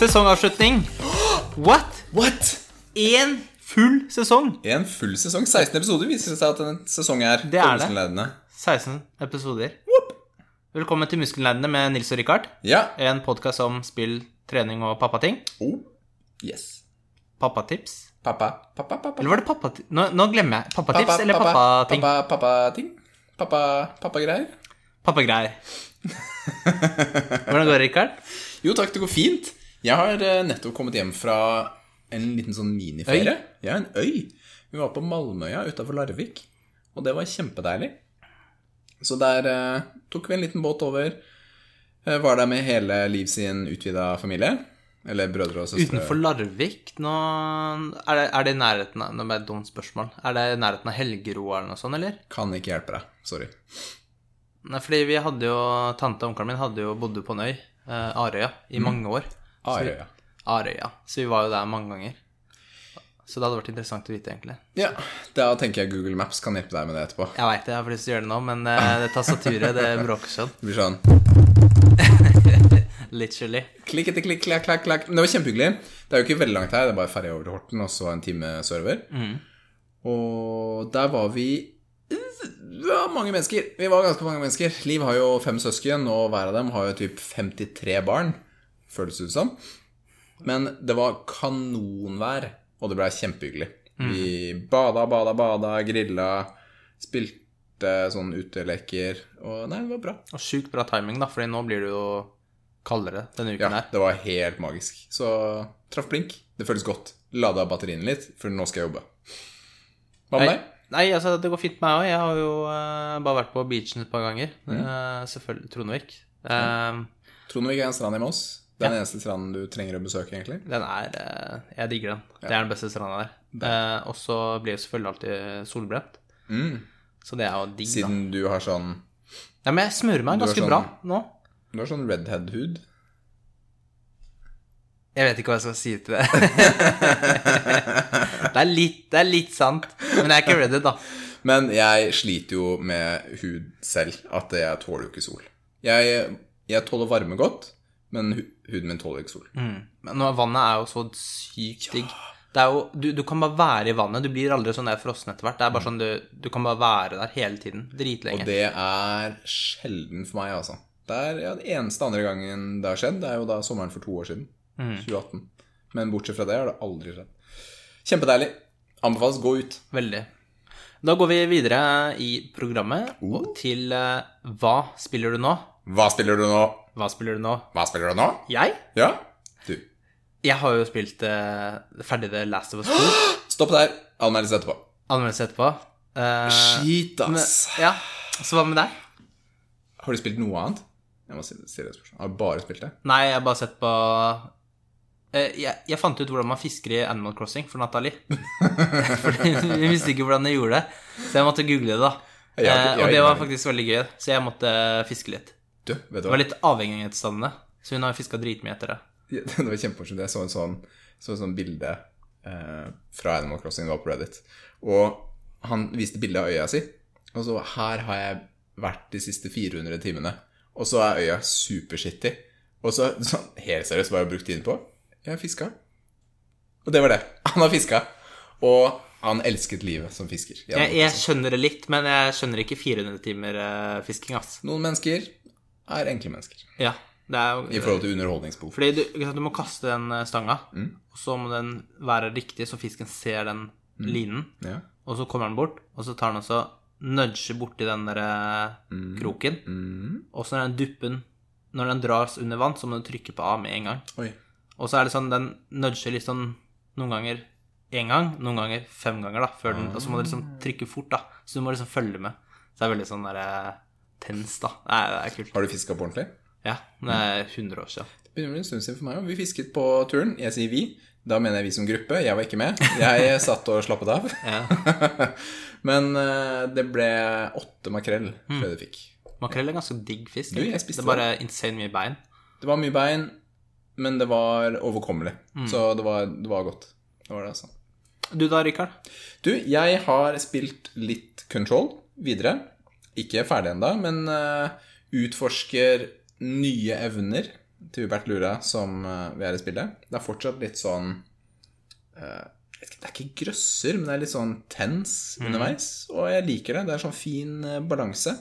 Sesongavslutning. What? What? Én full sesong. En full sesong. 16 episoder viser det seg at en sesong er. Det er det. 16 episoder. Velkommen til Muskelnerdene med Nils og Rikard. Ja. En podkast om spill, trening og pappating. Oh. Yes. Pappatips. Pappa, pappa, pappa. Eller var det pappatips? Nå, nå glemmer jeg. Pappatips Pappa, eller pappa, pappating? Pappa, pappa-ting. Pappa, pappagreier. Pappagreier. Hvordan går det, Rikard? Jo takk, det går fint. Jeg har eh, nettopp kommet hjem fra en liten sånn miniferie. Ja, en øy. Vi var på Malmøya utafor Larvik, og det var kjempedeilig. Så der eh, tok vi en liten båt over. Eh, var der med hele Liv sin utvida familie. Eller brødre og søstre. Utenfor Larvik nå Er det, er det i nærheten av Nå ble det et dumt spørsmål. Er det i nærheten av Helgeroa eller noe sånt, eller? Kan ikke hjelpe deg. Sorry. Nei, fordi vi hadde jo Tante og onkelen min hadde jo bodd på en øy, eh, Arøya, i mange år. Arøya. Arøya. Så vi var jo der mange ganger. Så det hadde vært interessant å vite, egentlig. Ja, da tenker jeg Google Maps kan hjelpe deg med det etterpå. Jeg veit det, jeg har lyst til å gjøre det nå, men uh, det tastaturet, det bråker sånn. Det blir sånn Literally. klikk etter klikk, klakk, klakk, klakk. Det var kjempehyggelig. Det er jo ikke veldig langt her, det er bare ferja over til Horten og så en time sørover. Og der var vi ja, mange mennesker. Vi var ganske mange mennesker. Liv har jo fem søsken, og hver av dem har jo typ 53 barn, føles det ut som. Men det var kanonvær, og det blei kjempehyggelig. Vi bada, bada, bada, grilla, spilte sånn uteleker, og nei, det var bra. Og sjukt bra timing, da, Fordi nå blir det jo kaldere denne uken Ja, her. det var helt magisk. Så traff blink. Det føles godt. Lada batteriene litt, for nå skal jeg jobbe. Hva med deg? nei, altså, det går fint med meg òg. Jeg har jo uh, bare vært på beachen et par ganger. Mm. Uh, selvfølgelig Trondvik. Eh, Trondvik er en strand i Moss. Det er den eneste stranden du trenger å besøke, egentlig. Den er eh, Jeg digger den. Det er den beste stranda der. Eh, og så blir jeg selvfølgelig alltid solbrent. Mm. Så det er jo digg, da. Siden du har sånn Ja, men jeg smører meg ganske sånn- bra nå. Du har sånn redhead-hud. Jeg vet ikke hva jeg skal si til det. det, er litt, det er litt sant, men jeg er ikke redhead, da. Men jeg sliter jo med hud selv. At jeg tåler jo ikke sol. Jeg, jeg tåler varme godt, men huden min tåler ikke sol. Men nå, vannet er jo så sykt digg. Det jo, du, du kan bare være i vannet. Du blir aldri sånn der frossen etter hvert. Det er bare sånn du, du kan bare være der hele tiden. Dritlenge. Og det er sjelden for meg, altså. Det er ja, Den eneste andre gangen det har skjedd, det er jo da sommeren for to år siden. 2018. Men bortsett fra det har det aldri skjedd. Kjempedeilig. Anbefales gå ut. Veldig. Da går vi videre i programmet oh. til uh, Hva spiller du nå? Hva spiller du nå? Hva spiller du nå? Hva spiller du nå? Jeg? Ja? Du. Jeg har jo spilt uh, ferdig The Last of Us 2. Stopp der. Anmeldelse etterpå. Anmeldelse etterpå. Eh, Skit, men, ja. Så hva med deg? Har du spilt noe annet? Jeg må stille si et spørsmål. Har du bare spilt det? Nei, jeg har bare sett på Eh, jeg, jeg fant ut hvordan man fisker i Animal Crossing for Nathalie. Fordi vi visste ikke hvordan jeg gjorde det, så jeg måtte google det. da Jeg jeg Og det var faktisk veldig gøy, så jeg måtte fiske litt. Du, vet du Det hva? var litt avhengighetsdannende, så hun har fiska dritmye etter det. Ja, Det var kjempemorsomt. Jeg så en sånn, så en sånn bilde eh, fra Animal Crossing, det var på Reddit. Og han viste bilde av øya si. Og så her har jeg vært de siste 400 timene. Og så er øya superskittig. Og så sånn, helt seriøst, hva har jeg brukt tiden på? Jeg har fiska. Og det var det. Han har fiska. Og han elsket livet som fisker. Jeg, jeg skjønner det litt, men jeg skjønner ikke 400 timer eh, fisking, ass. Noen mennesker er enkle mennesker Ja, det er i forhold til underholdningsbehov. Fordi du, du må kaste den eh, stanga, Mm. og så må den være riktig, så fisken ser den Mm. linen. Ja. Og så kommer den bort, og så tar den også nudger borti den der mm. kroken. Mm. Og så når den duppen Når den dras under vann, så må du trykke på A med en gang. Oi. Og så er det sånn, den nudger litt sånn noen ganger én gang, noen ganger fem ganger, da. Den, og så må du liksom trykke fort, da. Så du må liksom følge med. Så det er veldig sånn derre tens, da. Det er, det er kult. Har du fiska på ordentlig? Ja. Det er 100 år siden. Det begynner å bli en stund siden for meg. òg. Vi fisket på turen. Jeg sier vi. Da mener jeg vi som gruppe. Jeg var ikke med. Jeg satt og slappet av. Ja. Men eh, det ble åtte makrell før mm. du fikk. Makrell er ganske digg fisk. Du, det er bare insane mye bein. Det var mye bein, men det var overkommelig. Mm. Så det var, det var godt. Det var det, altså. Du da, Rikard? Du, jeg har spilt litt Control videre. Ikke ferdig ennå, men eh, utforsker nye evner til Hubert Lura som eh, vi er i spillet. Det er fortsatt litt sånn eh, Det er ikke grøsser, men det er litt sånn tens underveis. Og jeg liker det. Det er sånn fin balanse.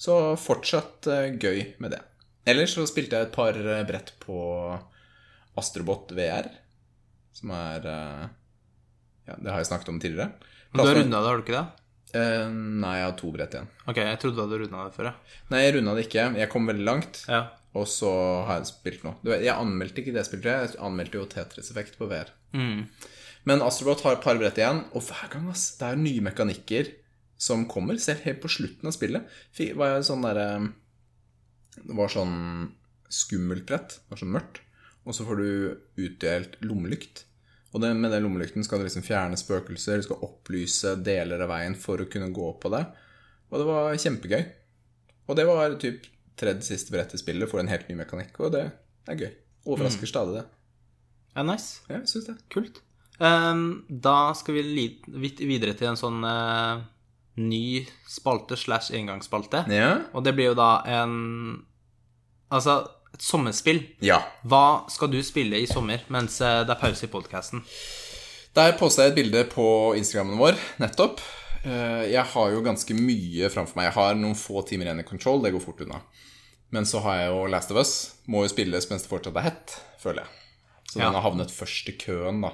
Så fortsatt gøy med det. Ellers så spilte jeg et par brett på Astrobot VR, som er Ja, det har jeg snakket om tidligere. Men du har runda det, har du ikke det? Eh, nei, jeg har to brett igjen. Ok, jeg trodde du hadde runda det før, ja. Nei, jeg runda det ikke. Jeg kom veldig langt. ja. Og så har jeg spilt. Vet, jeg anmeldte ikke det spillet, jeg anmeldte jo Tetris-effekt på VR. Mm. Men Astrobot har et par brett igjen, og hver gang ass, det er nye mekanikker som kommer, selv helt på slutten av spillet. Var jeg sånn derre Det var sånn skummelt brett. Det var sånn mørkt. Og så får du utdelt lommelykt. Og det, med den lommelykten skal du liksom fjerne spøkelser, du skal opplyse deler av veien for å kunne gå på det. Og det var kjempegøy. Og det var typ tredje siste brett i spillet, får en helt ny mekanikk, og det er gøy. Overrasker stadig det. ja nice. Ja, jeg synes det. Kult. Um, da skal vi videre til en sånn uh, ny spalte slash engangsspalte. Ja. Og det blir jo da en Altså, et sommerspill. ja. Hva skal du spille i sommer mens eh, det er pause i podkasten? Der posta jeg et bilde på Instagrammen vår nettopp. Eh, Jeg har jo ganske mye framfor meg. Jeg har noen få timer igjen i Control, det går fort unna. Men så har jeg jo Last of Us. Må jo spilles mens det fortsatt er hett, føler jeg. Så Ja. den har havnet først i køen, da.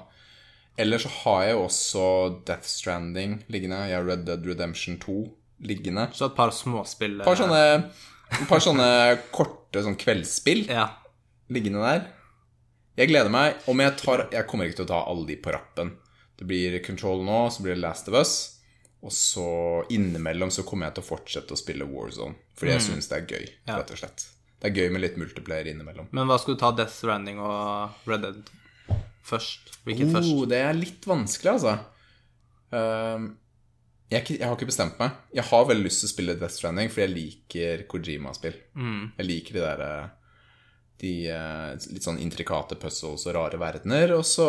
Eller så har jeg jo også Death Stranding liggende. Jeg har Red Dead Redemption 2 liggende. Så et par småspill. Par sånne, et par sånne korte sånn kveldsspill Ja. liggende der. Jeg gleder meg. Om jeg tar Jeg kommer ikke til å ta alle de på rappen. Det blir Control nå, så blir det Last of Us. Og så innimellom så kommer jeg til å fortsette å spille Warzone. Fordi jeg syns det er gøy, Ja. rett og slett. Det er gøy med litt multiplayer innimellom. Men hva skulle du ta Death Stranding og Red Dead først? Hvilket først? Oh, det er litt vanskelig, altså. Ehm, jeg, jeg har ikke bestemt meg. Jeg har veldig lyst til å spille Death Stranding, fordi jeg liker Kojima-spill. Mm. Jeg liker de der eh, De eh, litt sånn intrikate puzzles og rare verdener. Og så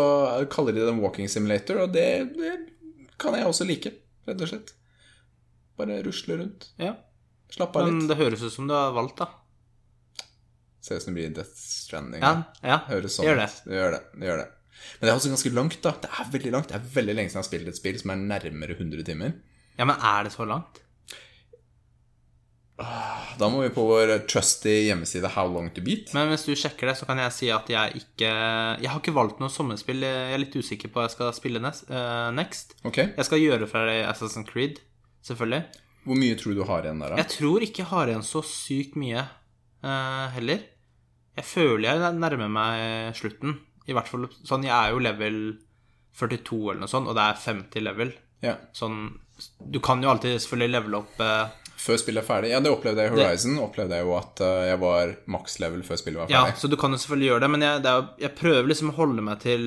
kaller de det en walking simulator, og det, det kan jeg også like, rett og slett. Bare rusle rundt. Ja. Slappe av Men det høres ut som du har valgt, da. Ser ut som det blir Death Stranding. Ja, ja. Høres sånn Gjør det. ut. Gjør det. det gjør det. Men det er også ganske langt, da. Det er veldig langt. Det er veldig lenge siden jeg har spilt et spill som er nærmere 100 timer. Ja, men er det så langt? Da må vi på vår trusty hjemmeside How Long To Beat. Men hvis du sjekker det, så kan jeg si at jeg ikke Jeg har ikke valgt noe sommerspill. Jeg er litt usikker på hva jeg skal spille nest. eh, next. Okay. Jeg skal gjøre fra Assassin's Creed, selvfølgelig. Hvor mye tror du du har igjen der, da? Jeg tror ikke jeg har igjen så sykt mye uh, heller. Jeg føler jeg nærmer meg slutten. I hvert fall sånn Jeg er jo level 42 eller noe sånt, og det er 50 level. Ja. Sånn Du kan jo alltid selvfølgelig levele opp eh, Før spillet er ferdig. Ja, det opplevde jeg i Horizon. opplevde jeg jo at eh, jeg var maks level før spillet var ferdig. Ja, så du kan jo selvfølgelig gjøre det, men jeg, det jo- jeg prøver liksom å holde meg til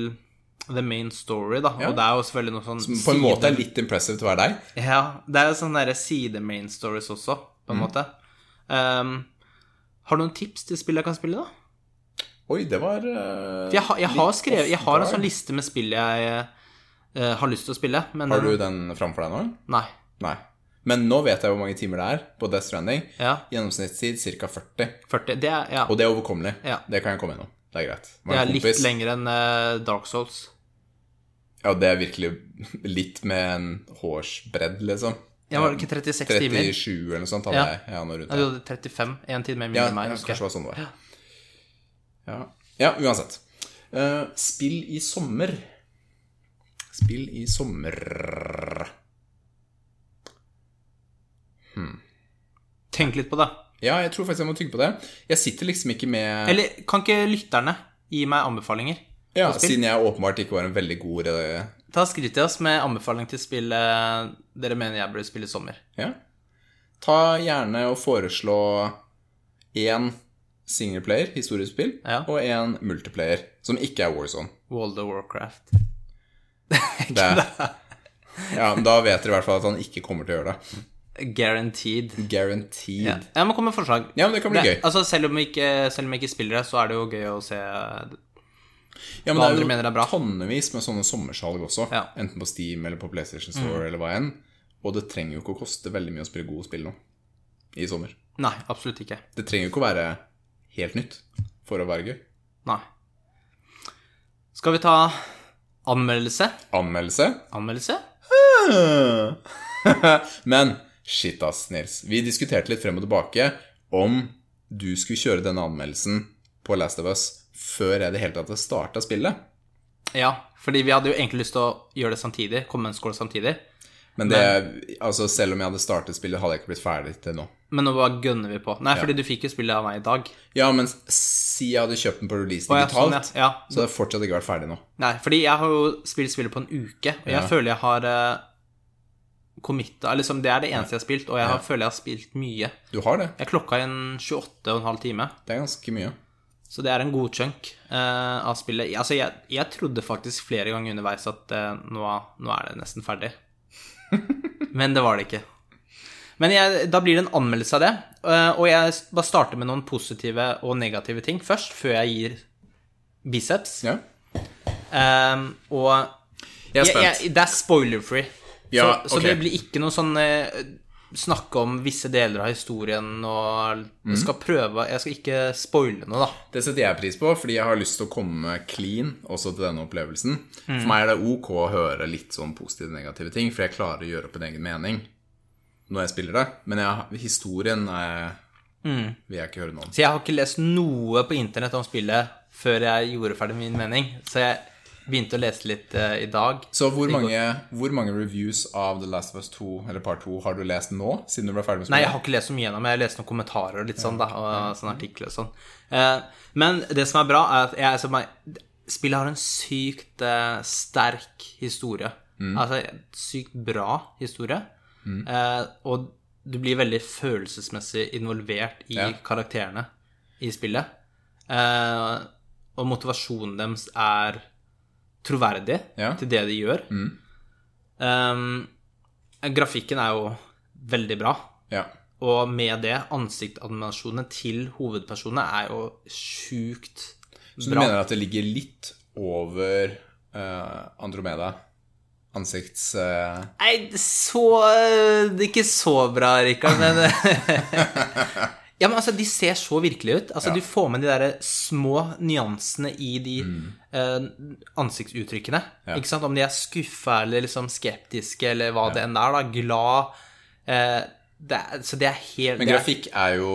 the main story, da. Ja. Og det er jo selvfølgelig noe sånn På en måte er litt impressive til å være deg. Ja, det er jo sånne der side-main stories også, på Mm. en måte. Um, har du noen tips til spill jeg kan spille, da? Oi, det var uh, jeg, har- jeg har skrevet Jeg har en sånn liste med spill jeg eh, har lyst til å spille, men Har du den framfor deg nå? Nei. Nei. Men nå vet jeg hvor mange timer det er på Death Stranding. Ja, Gjennomsnittstid ca. 40. 40. Det er, ja, Og det er overkommelig. Ja. Det kan jeg komme gjennom. Det er greit. det er kompis. litt lenger enn uh, Dark Souls. Ja, det er virkelig litt med en hårsbredd, liksom. Ja, var det ikke 36 timer? 37 eller noe sånt hadde Ja. jeg. Ja, noe rundt Nei, du hadde 35. Én time mer Ja, enn meg, ja, kanskje det var sånn det var. Ja, ja uansett. Uh, spill i sommer. Spill i sommer Tenk litt på det. Ja, jeg tror faktisk jeg må tygge på det. Jeg sitter liksom ikke med Eller kan ikke lytterne gi meg anbefalinger? Ja, siden jeg åpenbart ikke var en veldig god Ta Skriv til oss med anbefaling til spill eh, dere mener jeg burde spille i sommer. Ja. Ta gjerne og foreslå én singleplayer, historiespill, Ja. og én multiplayer, som ikke er Warzone. World of Warcraft. Det ja, men Da vet dere i hvert fall at han ikke kommer til å gjøre det. Guaranteed. Guaranteed. Ja, jeg må komme med forslag. Ja, men det kan bli gøy. altså, selv om, ikke, selv om jeg ikke spiller det, så er det jo gøy å se Ja, men hva andre mener er bra. Det er jo tonnevis med sånne sommersalg også. Ja. Mm. Enten på Steam eller på PlayStation Store eller hva enn. Og det trenger jo ikke å koste veldig mye å spille gode spill nå. I sommer. Nei, absolutt ikke. Det trenger jo ikke å være helt nytt for å være gøy. Nei. Skal vi ta anmeldelse? Anmeldelse? Anmeldelse? Men shit, ass, Nils. Vi diskuterte litt frem og tilbake om du skulle kjøre denne anmeldelsen på Last of Us før jeg i det hele tatt starta spillet. Ja, fordi vi hadde jo egentlig lyst til å gjøre det samtidig. Komme med en skål samtidig. Men det, altså selv om jeg hadde startet spillet, hadde jeg ikke blitt ferdig til nå. Men nå bare gønner vi på. Nei, fordi du fikk jo spillet av meg i dag. Ja, men si jeg hadde kjøpt den på release ja, digitalt, sånn, ja. Ja. så hadde jeg fortsatt ikke vært ferdig nå. Nei, fordi jeg har jo spilt spillet på en uke, og jeg føler jeg har uh, committa liksom, Det er det eneste jeg har spilt, og jeg har, føler jeg har spilt mye. Du har det. Jeg klokka inn 28,5 time, Det er ganske mye. så det er en god chunk uh, av spillet. Altså, jeg, jeg trodde faktisk flere ganger underveis at uh, nå, nå er det nesten ferdig. Men det var det ikke. Men jeg, da blir det en anmeldelse av det, eh, og jeg bare starter med noen positive og negative ting først, før jeg gir biceps. Ja. Um, og Jeg er spent. jeg, det er spoiler-free. Ja, så, så okay. det blir ikke noe sånn eh, Snakke om visse deler av historien og jeg skal prøve Jeg skal ikke spoile noe, da. Det setter jeg pris på, fordi jeg har lyst til å komme clean også til denne opplevelsen. Mm. For meg er det ok å høre litt sånn positive og negative ting, for jeg klarer å gjøre opp en egen mening når jeg spiller det. Men jeg, historien er, Mm. vil jeg ikke høre noe om. Så jeg har ikke lest noe på internett om spillet før jeg gjorde ferdig min mening. Så jeg begynte å lese litt uh, i dag. Så hvor mange, hvor mange reviews av The Last of Us 2, eller Part 2, har du lest nå, siden du ble ferdig med Nei, jeg har ikke lest så mye gjennom, jeg har lest noen kommentarer og litt sånn, da, og sånne artikler og sånn. Uh, men det som er bra, er at jeg, er, spillet har en sykt uh, sterk historie. Altså en sykt bra historie. Eh, og du blir veldig følelsesmessig involvert i Ja. karakterene i spillet. Og motivasjonen deres er troverdig Ja. til det de gjør. Um, grafikken er jo veldig bra. Ja. Og med det, ansiktsanimasjonene til hovedpersonene er jo sjukt Så du mener at det ligger litt over uh, Andromeda? Ansikts... Uh... Nei, så er ikke så bra, Rikard, men Ja, men altså, de ser så virkelige ut. Altså, Ja. Du får med de der små nyansene i de eh, ansiktsuttrykkene. Ja. Ikke sant? Om de er skuffa eller liksom skeptiske eller hva det enn er. da, Glad. Eh, det er, så det er helt Men det er- grafikk er jo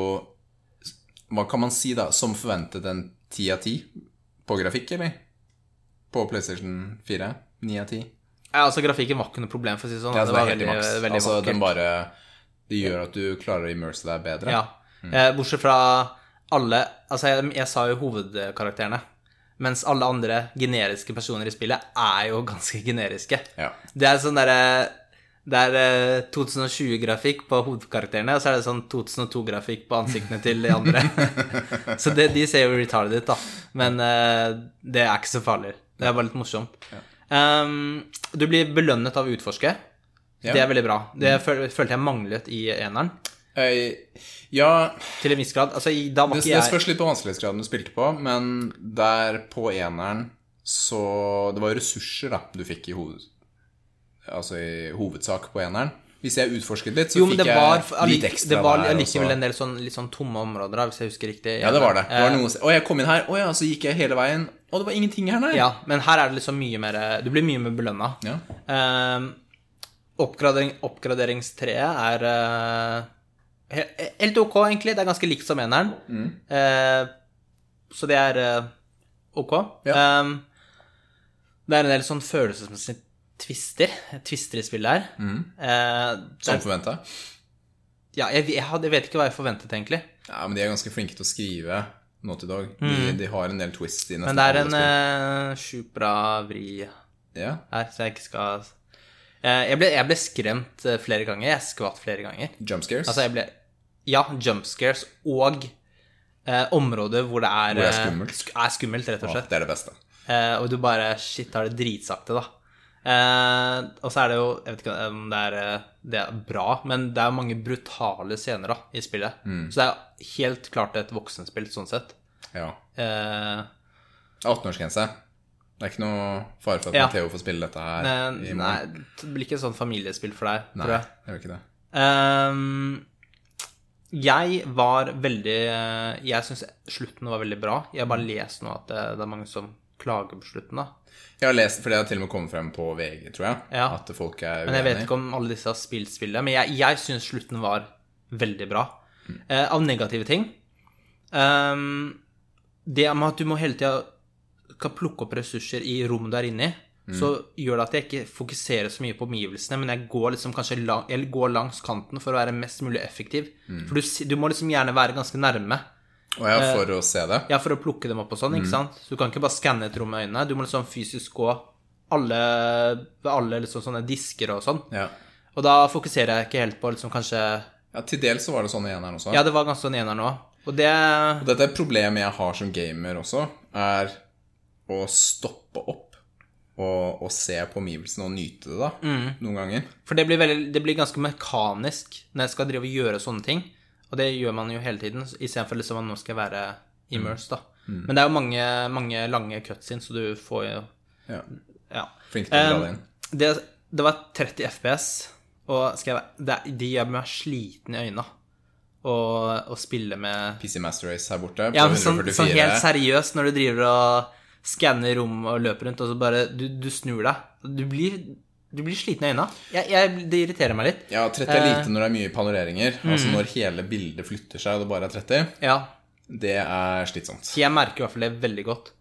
Hva kan man si, da? Som forventet en ti av ti på grafikk, eller? På PlayStation 4? Ni av ti? Ja, altså, grafikken var ikke noe problem, for å si det sånn. Ja, det det var var helt veldig, veldig Altså, vakkert. den bare Det gjør at du klarer å immerse deg bedre. Ja. Eh, bortsett fra alle Altså, jeg, jeg sa jo hovedkarakterene. Mens alle andre generiske personer i spillet er jo ganske generiske. Ja. Det er sånn derre Det er eh, 2020-grafikk på hovedkarakterene, og så er det sånn 2002-grafikk på ansiktene til de andre. så det, de ser jo retarded ut, da. Men uh, det er ikke så farlig. Det er bare litt morsomt. Um, du blir belønnet av å utforske. Ja. Det er veldig bra. Det føl følte jeg manglet i eneren. Eh, ja Til en viss grad. Altså, da var det, ikke det spørs litt på vanskelighetsgraden du spilte på, men der på eneren så Det var jo ressurser, da, du fikk i hoved... Altså i hovedsak på eneren. Hvis jeg utforsket litt, så Jo, fikk var, jeg litt ekstra der. det var allikevel en del sånn, litt sånn tomme områder, da, hvis jeg husker riktig. Ja, det var det. det var Eh, noe, å, jeg kom inn her, å ja, så gikk jeg hele veien, og det var ingenting her, nei. Ja, men her er det liksom mye mer Du blir mye mer belønna. Ja. Uh, oppgradering, oppgraderingstreet er he- helt ok, egentlig. Det er ganske likt som eneren. Mm. Eh, så det er eh, ok. Ja. Um, det er en del sånn følelsesmessige twister, twister i spillet her. Mm. Eh, Som forventa. ja, jeg, jeg, jeg vet ikke hva jeg forventet, egentlig. Ja, men de er ganske flinke til å skrive nå til dag. De, de har en del twist i nesten Mm. Men det er en spill. sjukt bra vri Ja. her, så jeg ikke skal Eh, jeg, ble, jeg ble skremt eh, flere ganger. Jeg skvatt flere ganger. Jump scares. Altså, jeg ble Ja, jump scares og eh, områder hvor det er Hvor det er eh, skummelt. sk er skummelt, rett og Ja, slett. det er det beste. Eh, og du bare Shit, har det dritsakte, da. Eh, og så er det jo Jeg vet ikke om det er, eh, det er bra, men det er mange brutale scener da i spillet. Mm. Så det er helt klart et voksenspill sånn sett. Ja. Eh, 18-årsgrense. Det er ikke noe fare for at Ja. Matheo får spille dette her nei, i nei, det blir ikke et sånn familiespill for deg, Nei, tror jeg. det blir ikke det. Ehm, Jeg var veldig Jeg syns slutten var veldig bra. Jeg har bare lest nå at det, det er mange som klager på slutten, da. Jeg har lest, for det har til og med kommet frem på VG, tror jeg, Ja. at folk er uenige. Men jeg vet ikke om alle disse har spilt spillet. Men jeg, jeg syns slutten var veldig bra. Eh, av negative ting um, Det med at du må hele tida plukke opp ressurser i rom du er inne i, så gjør det at jeg ikke fokuserer så mye på omgivelsene, men jeg går liksom lang, eller går langs kanten for å være mest mulig effektiv. For du, du må liksom gjerne være ganske nærme. Og ja, for å se det. Ja, for å plukke dem opp og sånn, ikke sant? Så du kan ikke bare skanne et rom med øynene. Du må liksom fysisk gå alle, alle liksom sånne disker og sånn. Ja. Og da fokuserer jeg ikke helt på liksom kanskje ja, til dels så var det sånn igjen her også. Ja, det var ganske sånn ener nå. Og det Og dette er et problem jeg har som gamer også, er å stoppe opp og se på omgivelsene og nyte det, da, Mm. noen ganger. For det blir, veldig, det blir ganske mekanisk når jeg skal drive og gjøre sånne ting. Og det gjør man jo hele tiden, istedenfor liksom at nå skal jeg være immersed, da. Mm. Men det er jo mange, mange lange cutscenes, så du får jo Ja. Ja. Flink til å dra det inn. det, det var 30 FPS, og skal jeg, det, de gjør meg sliten i øynene. Og, og spille med PC Master Race her borte på Ja, men sånn, 144. sånn helt seriøst når du driver og skanner rom og løper rundt, og så bare Du, du snur deg. Du blir, du blir sliten i øynene. Jeg, jeg, det irriterer meg litt. Ja, 30 er Eh. lite når det er mye panoreringer. Mm. Altså når hele bildet flytter seg og det bare er 30. Ja, Det er slitsomt. jeg merker i hvert fall det veldig godt.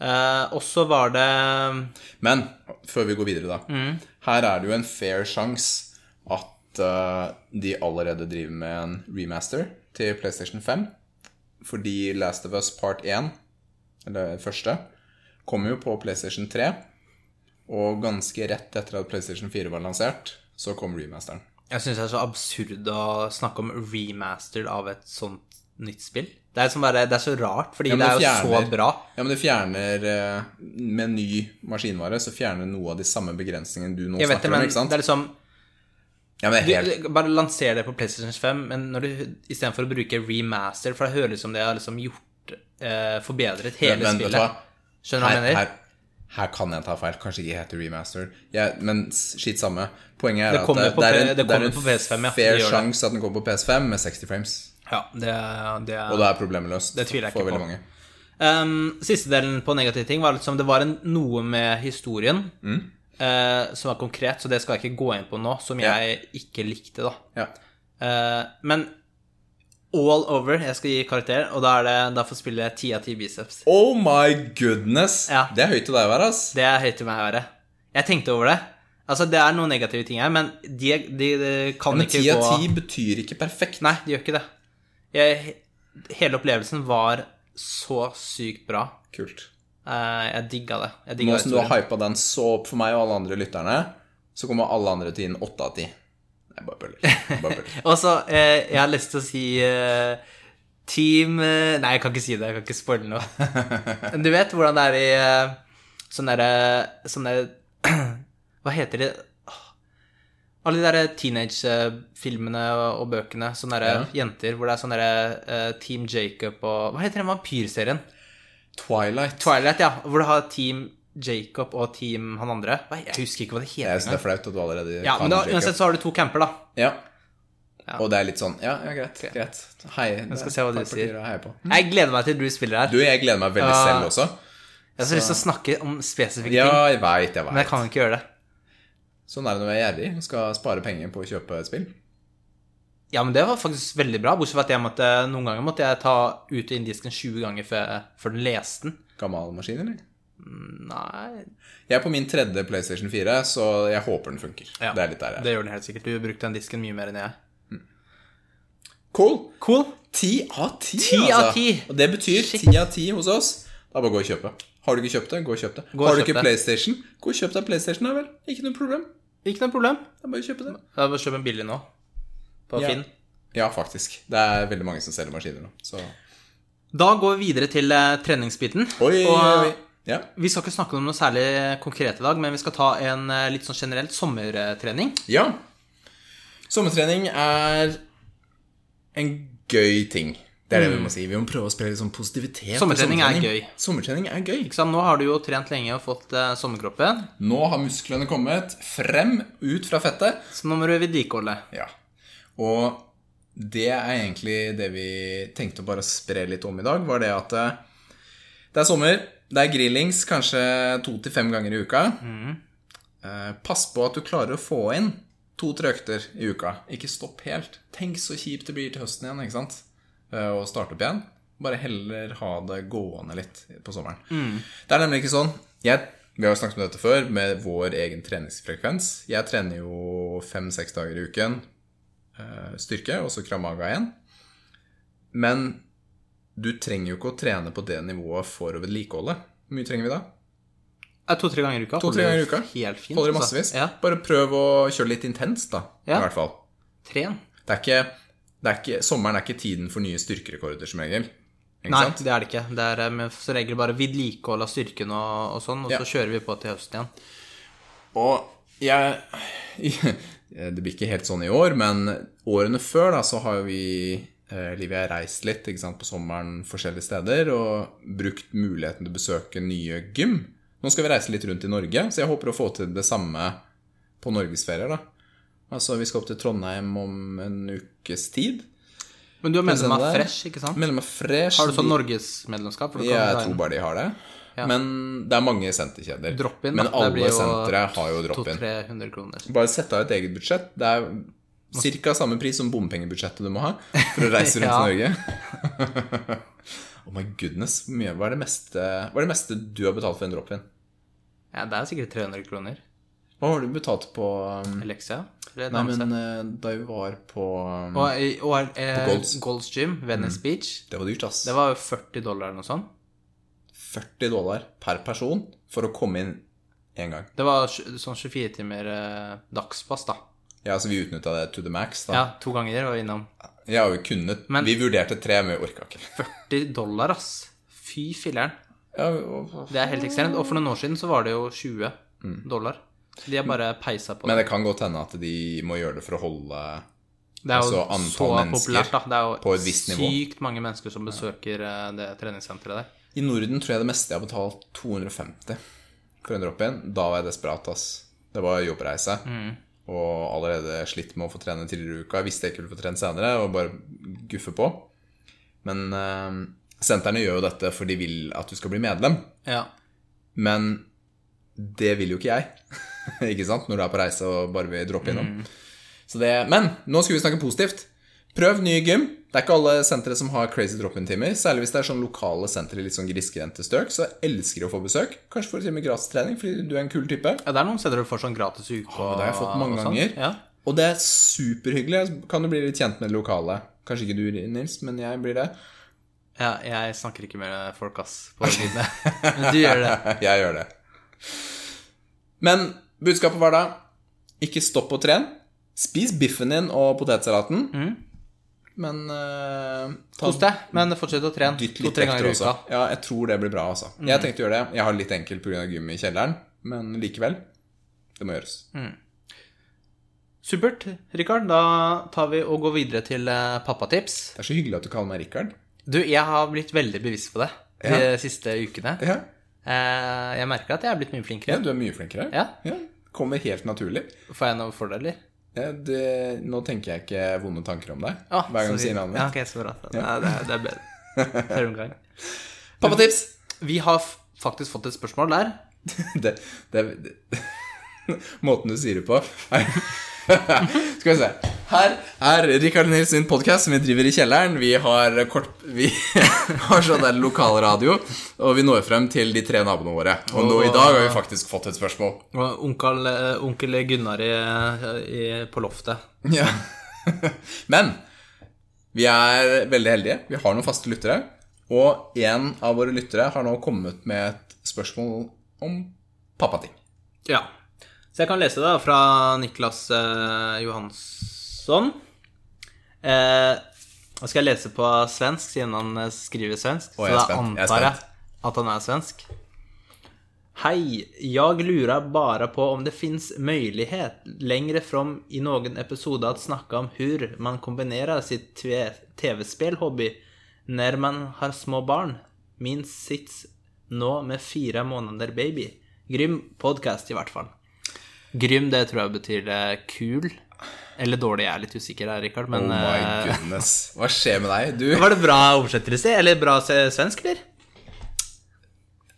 Uh, og så var det Men før vi går videre, da. Mm. Her er det jo en fair sjanse at uh, de allerede driver med en remaster til PlayStation 5. Fordi Last of Us Part 1, eller første, kommer jo på PlayStation 3. Og ganske rett etter at PlayStation 4 var lansert, så kom remasteren. Jeg syns det er så absurd å snakke om remaster av et sånt nytt spill. Det er, bare, det er så rart, fordi Ja, det, det er jo så bra. Ja, men det fjerner eh, Med ny maskinvare så fjerner noe av de samme begrensningene du nå Jeg vet det, snakker om, ikke sant? det er liksom Ja, helt du, Bare lanser det på PlayStation 5, men når du istedenfor å bruke remaster, for det høres ut som det har liksom gjort eh, Forbedret hele Men spillet. Skjønner du hva jeg mener? her, her kan jeg ta feil. Kanskje ikke heter remaster. Ja, men skitt samme. Poenget er Det at det, på det er en, det det er en PS5, ja. fair Det sjanse at den kommer på PS5 med 60 frames. Ja, det, det er Og da er problemet løst Det tviler jeg for ikke veldig på. mange. Um, siste delen på negative ting var liksom det var en, noe med historien Mm. uh, som var konkret, så det skal jeg ikke gå inn på nå, som Ja. jeg ikke likte, da. Ja. Uh, men all over, jeg skal gi karakter, og da er det derfor spiller spille ti av ti biceps. Oh my goodness! Ja. Det er høyt til deg å være, ass. Det er høyt til meg å være. Jeg tenkte over det. Altså, det er noen negative ting her, men de, de, de kan Men ikke 10 av gå 10 betyr ikke perfekt. Nei, de gjør ikke det. Jeg, hele opplevelsen var så sykt bra. Kult. Uh, jeg digga det. Jeg Nå som du har hypa den så opp for meg og alle andre lytterne, så kommer alle andre til inn 8 av 10. Nei, bare bøller. Bare bøller. Og så, eh, jeg har lyst til å si eh, Team eh, Nei, jeg kan ikke si det. Jeg kan ikke spoile noe. Men du vet hvordan det er i eh, sånne derre Sånne Hva heter det? Åh. Alle de der teenage-filmene og, og bøkene. Sånne der Ja. jenter hvor det er sånn derre eh, Team Jacob og Hva heter den vampyrserien? Twilight. Twilight, ja. Hvor du har Team Jacob og Team han andre. Jeg husker ikke hva det Jeg heter. det er flaut at du allerede Ja, men da, Jacob. uansett så har du to camper, da. Ja. Ja. Og det er litt sånn Ja, ja greit. greit. Hei. Jeg skal se hva du sier. Jeg gleder meg til du spiller her. Du, jeg gleder meg veldig Ja. selv også. Jeg har så lyst til å snakke om spesifikke Ja, ting, jeg vet, jeg vet. men jeg kan ikke gjøre det. Sånn er det når jeg er gjerrig og skal spare penger på å kjøpe et spill. Ja, men det var faktisk veldig bra, bortsett fra at jeg måtte, noen ganger måtte jeg ta ut og inn disken 20 ganger før, før den leste den. Gammel maskin, eller? Nei, Jeg er på min tredje PlayStation 4, så jeg håper den funker. Ja. Det er litt der jeg er. det gjør den helt sikkert. Du brukte den disken mye mer enn jeg. Cool. Cool. Ti av ti, Ti altså. av ti. Og det betyr Shit. ti av 10 hos oss. Da bare gå og kjøpe. Har du ikke kjøpt det, gå og kjøp det. Gå Har du ikke det. PlayStation, gå og kjøp deg PlayStation, da vel. Ikke noe problem. Ikke noe problem. Er bare kjøpe det. Da bare kjøp en billig nå. På Ja. Finn. Ja, faktisk. Det er veldig mange som selger maskiner nå. Så Da går vi videre til eh, treningsbiten. Oi, og oi, oi. Ja. vi skal ikke snakke om noe særlig konkret i dag, men vi skal ta en eh, litt sånn generelt sommertrening. ja. Sommertrening er en gøy ting. Det er det vi må si. Vi må prøve å spre litt sånn positivitet. Sommertrening, Sommertrening er gøy. Sommertrening er gøy. Ikke sant? Nå har du jo trent lenge og fått eh, sommerkroppen, Nå har musklene kommet frem ut fra fettet. så nå må du vedlikeholde. Ja. Og det er egentlig det vi tenkte å bare spre litt om i dag, var det at eh, det er sommer, det er grillings kanskje to til fem ganger i uka. Eh, Pass på at du klarer å få inn to-tre økter i uka. Ikke stopp helt. Tenk så kjipt det blir til høsten igjen, ikke sant? Eh, og starte opp igjen. Bare heller ha det gående litt på sommeren. Det er nemlig ikke sånn. Jeg, vi har jo snakket om dette før, med vår egen treningsfrekvens. Jeg trener jo fem-seks dager i uken eh, styrke, og så kramaga igjen. Men du trenger jo ikke å trene på det nivået for å vedlikeholde. Hvor mye trenger vi da? Eh, To-tre ganger i uka. To-tre ganger i uka. Helt fint. Holder det altså. massevis. Ja. Bare prøv å kjøre litt intenst, da. Ja. I hvert fall. Tren. Det er ikke, det er ikke, sommeren er ikke tiden for nye styrkerekorder, som regel. Ikke Nei, sant? det er det ikke. Det er eh, som regel bare vedlikehold av styrken og, og sånn, og Ja. så kjører vi på til høsten igjen. Og jeg Det blir ikke helt sånn i år, men årene før da, så har vi eh, har og reist litt sant, på sommeren forskjellige steder og brukt muligheten til å besøke nye gym. Nå skal vi reise litt rundt i Norge, så jeg håper å få til det samme på norgesferier. Altså, Vi skal opp til Trondheim om en ukes tid. Men du er medlem av. Fresh, ikke sant? Medlem av Fresh. Har du sånn norgesmedlemskap? Ja, jeg tror bare de har det. Ja. Men det er mange senterkjeder. Men alle sentre har jo drop-in. Bare sett av et eget budsjett. Det er ca. samme pris som bompengebudsjettet du må ha for å reise rundt Ja. i Norge. oh my goodness. Mye. Hva, er det meste, hva er det meste du har betalt for en drop-in? Ja, det er sikkert 300 kroner. Hva har du betalt på um, Alexia? Nei, men uh, da vi var på um, Og, og eh, På Golds. Golds Gym, Venice Beach, Det var dyrt, ass. det var jo 40 dollar eller noe sånt. 40 dollar per person for å komme inn én gang. Det var sånn 24 timer eh, dagspass, da. Ja, så vi utnytta det to the max, da. Ja, to ganger vi innom. Ja, vi kunne Men- Vi vurderte tre, men vi orka ikke. 40 dollar, ass. Fy filleren. Ja, og- Det er helt ekstremt. Og for noen år siden så var det jo 20 dollar. De har bare peisa på det. Men det. det kan godt hende at de må gjøre det for å holde Det er jo altså så populært, da. Det er jo på et visst nivå. sykt mange mennesker som besøker ja. det treningssenteret der. I Norden tror jeg det meste jeg har betalt 250 for en drop-in. Da var jeg desperat, ass. Det var jobbreise. Mm. Og allerede slitt med å få trene tidligere i uka. Jeg visste jeg ikke ville få trene senere, og bare guffe på. Men eh, sentrene gjør jo dette for de vil at du skal bli medlem. Ja. Men det vil jo ikke jeg. ikke sant? Når du er på reise og bare vil droppe innom. Så det, men nå skal vi snakke positivt. Prøv nye gym. Det er ikke alle sentre som har crazy drop-in-timer. Særlig hvis det er sånn lokale sentre litt sånn grisgrendte strøk. Så elsker de å få besøk. Kanskje får du til og med gratistrening fordi du er en kul type. ja, det er noen steder du får sånn gratis uke Ja, det har jeg fått mange og sånn. ganger. Ja. Og det er superhyggelig. Kan du bli litt kjent med det lokale. Kanskje ikke du, Nils, men jeg blir det. ja, jeg snakker ikke med folk, ass, på lydene. Men du gjør det. jeg gjør det. Men budskapet var da ikke stopp å trene. Spis biffen din og potetsalaten. Men uh, Kos deg, men fortsett å trene to-tre ganger i uka. Ja, jeg tror det blir bra, altså. Jeg tenkte å gjøre det. Jeg har litt enkelt pga. gym i kjelleren, men likevel. Det må gjøres. Supert, Rikard. Da tar vi og går videre til eh, pappatips. Det er så hyggelig at du kaller meg Rikard. Du, jeg har blitt veldig bevisst på det de Ja. siste ukene. Ja. Eh, Jeg merker at jeg er blitt mye ja, flinkere. du er mye flinkere. Ja. Kommer helt naturlig. Får jeg noen fordeler? Ja, det, nå tenker jeg ikke vonde tanker om deg ah, hver gang du sier navnet mitt. Ja, okay, så bra. Nei, det, er, det er bedre. Fremgang. Pappatips! Vi har faktisk fått et spørsmål der. det, det, Måten du sier det på Skal vi se. Her er Rikard Nils sin podkast som vi driver i kjelleren. Vi har kort Vi har sånn der lokalradio, og vi når frem til de tre naboene våre. Og nå i dag har vi faktisk fått et spørsmål. Og onkel, eh, onkel Gunnar i, i, på loftet. Ja. Men vi er veldig heldige. Vi har noen faste lyttere. Og en av våre lyttere har nå kommet med et spørsmål om pappating. Ja. Så jeg kan lese det fra Niklas eh, Johansson. Eh, nå skal jeg lese på svensk, siden han eh, skriver svensk. Så da jeg antar jeg at han er svensk. Hei, jag lurar bara på om det finns möjlighet längre fram i någon episode att snacka om hur man kombinerer sitt tv-spelhobby når man har små barn. Min sits nå med fire måneder baby. Grym podcast i hvert fall. Grym, det tror jeg betyr eh, kul. Eller dårlig, jeg er litt usikker der, Rikard, men Oh my eh, goodness. Hva skjer med deg? Du, Var det bra oversettelse? Eller bra svensk, eller?